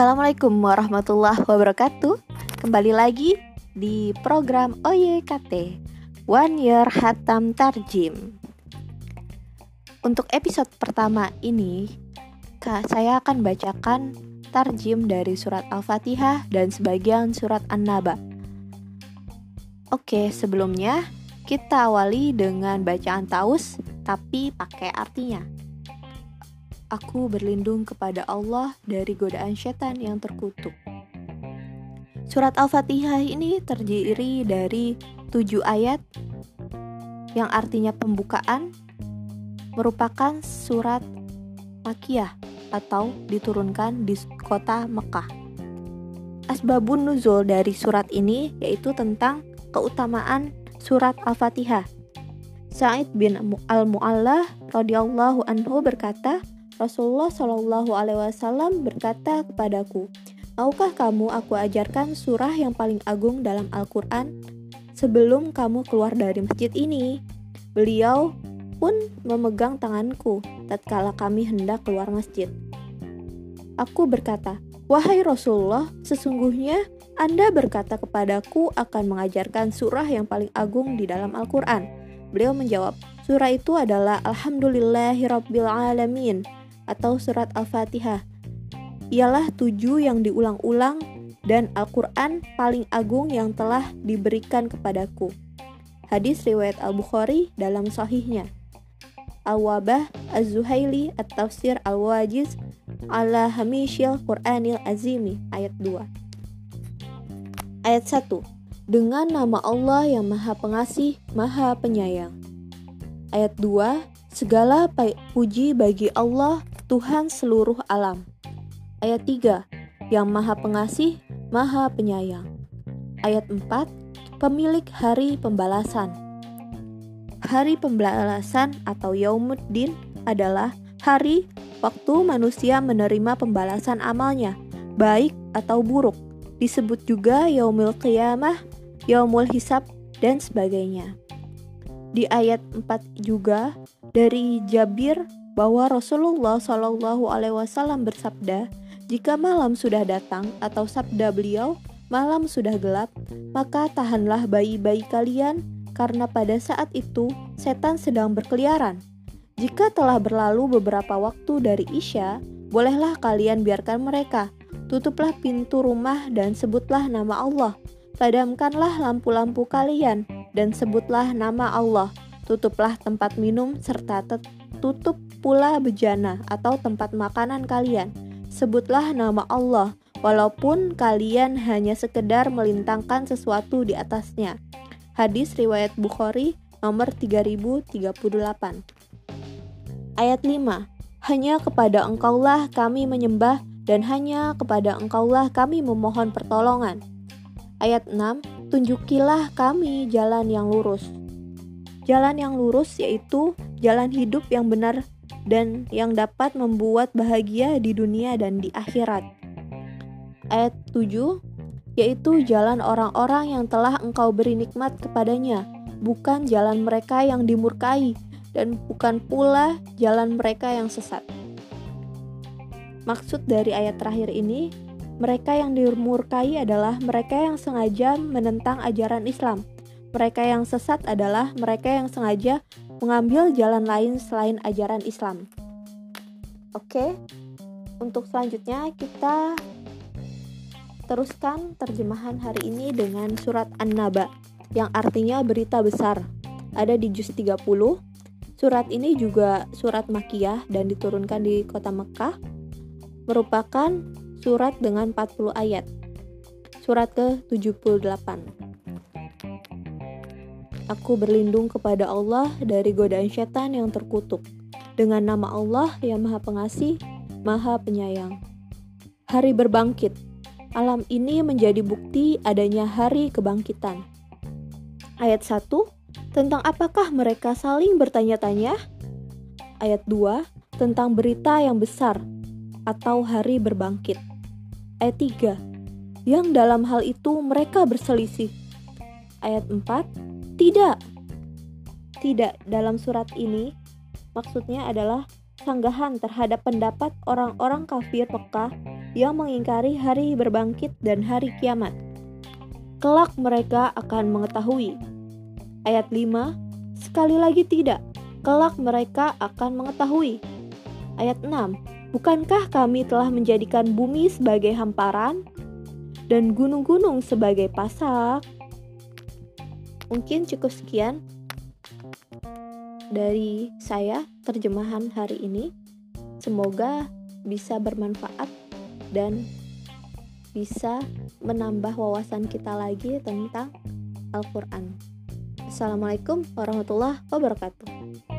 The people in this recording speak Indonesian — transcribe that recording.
Assalamualaikum warahmatullahi wabarakatuh. Kembali lagi di program OYKT One Year Hatam Tarjim. Untuk episode pertama ini Saya akan bacakan tarjim dari surat Al-Fatihah dan sebagian surat An-Naba. Oke, sebelumnya kita awali dengan bacaan taus tapi pakai artinya Aku berlindung kepada Allah dari godaan setan yang terkutuk. Surat Al-Fatihah ini terdiri dari tujuh ayat yang artinya pembukaan merupakan surat Makiyah atau diturunkan di kota Mekah. Asbabun nuzul dari surat ini yaitu tentang keutamaan surat Al-Fatihah. Sa'id bin Al-Mu'allah radhiyallahu anhu berkata, Rasulullah Shallallahu Alaihi Wasallam berkata kepadaku, Maukah kamu aku ajarkan surah yang paling agung dalam Al-Quran sebelum kamu keluar dari masjid ini? Beliau pun memegang tanganku tatkala kami hendak keluar masjid. Aku berkata, Wahai Rasulullah, sesungguhnya Anda berkata kepadaku akan mengajarkan surah yang paling agung di dalam Al-Quran. Beliau menjawab, surah itu adalah Alhamdulillahirrabbilalamin atau surat Al-Fatihah. Ialah tujuh yang diulang-ulang dan Al-Quran paling agung yang telah diberikan kepadaku. Hadis riwayat Al-Bukhari dalam sahihnya. Al-Wabah Az-Zuhaili At-Tafsir Al-Wajiz ala Hamishil Qur'anil Azimi ayat 2. Ayat 1. Dengan nama Allah yang Maha Pengasih, Maha Penyayang. Ayat 2. Segala puji bagi Allah Tuhan seluruh alam. Ayat 3. Yang Maha Pengasih, Maha Penyayang. Ayat 4. Pemilik hari pembalasan. Hari pembalasan atau Yaumuddin adalah hari waktu manusia menerima pembalasan amalnya, baik atau buruk. Disebut juga Yaumul Qiyamah, Yaumul Hisab, dan sebagainya. Di ayat 4 juga dari Jabir bahwa Rasulullah Shallallahu Alaihi Wasallam bersabda, jika malam sudah datang atau sabda beliau, malam sudah gelap, maka tahanlah bayi-bayi kalian karena pada saat itu setan sedang berkeliaran. Jika telah berlalu beberapa waktu dari Isya, bolehlah kalian biarkan mereka. Tutuplah pintu rumah dan sebutlah nama Allah. Padamkanlah lampu-lampu kalian dan sebutlah nama Allah. Tutuplah tempat minum serta tutup pula bejana atau tempat makanan kalian. Sebutlah nama Allah, walaupun kalian hanya sekedar melintangkan sesuatu di atasnya. Hadis riwayat Bukhari nomor 3038. Ayat 5. Hanya kepada engkaulah kami menyembah dan hanya kepada engkaulah kami memohon pertolongan. Ayat 6. Tunjukilah kami jalan yang lurus. Jalan yang lurus yaitu jalan hidup yang benar dan yang dapat membuat bahagia di dunia dan di akhirat. Ayat 7 yaitu jalan orang-orang yang telah engkau beri nikmat kepadanya, bukan jalan mereka yang dimurkai dan bukan pula jalan mereka yang sesat. Maksud dari ayat terakhir ini, mereka yang dimurkai adalah mereka yang sengaja menentang ajaran Islam mereka yang sesat adalah mereka yang sengaja mengambil jalan lain selain ajaran Islam. Oke, untuk selanjutnya kita teruskan terjemahan hari ini dengan surat An-Naba yang artinya berita besar. Ada di juz 30. Surat ini juga surat Makiyah dan diturunkan di kota Mekah. Merupakan surat dengan 40 ayat. Surat ke-78. Aku berlindung kepada Allah dari godaan setan yang terkutuk. Dengan nama Allah yang Maha Pengasih, Maha Penyayang. Hari berbangkit. Alam ini menjadi bukti adanya hari kebangkitan. Ayat 1 tentang apakah mereka saling bertanya-tanya? Ayat 2 tentang berita yang besar atau hari berbangkit. Ayat 3 yang dalam hal itu mereka berselisih. Ayat 4 tidak. Tidak dalam surat ini maksudnya adalah sanggahan terhadap pendapat orang-orang kafir Mekah yang mengingkari hari berbangkit dan hari kiamat. Kelak mereka akan mengetahui. Ayat 5, sekali lagi tidak, kelak mereka akan mengetahui. Ayat 6, bukankah kami telah menjadikan bumi sebagai hamparan dan gunung-gunung sebagai pasak? Mungkin cukup sekian dari saya terjemahan hari ini. Semoga bisa bermanfaat dan bisa menambah wawasan kita lagi tentang Al-Quran. Assalamualaikum warahmatullahi wabarakatuh.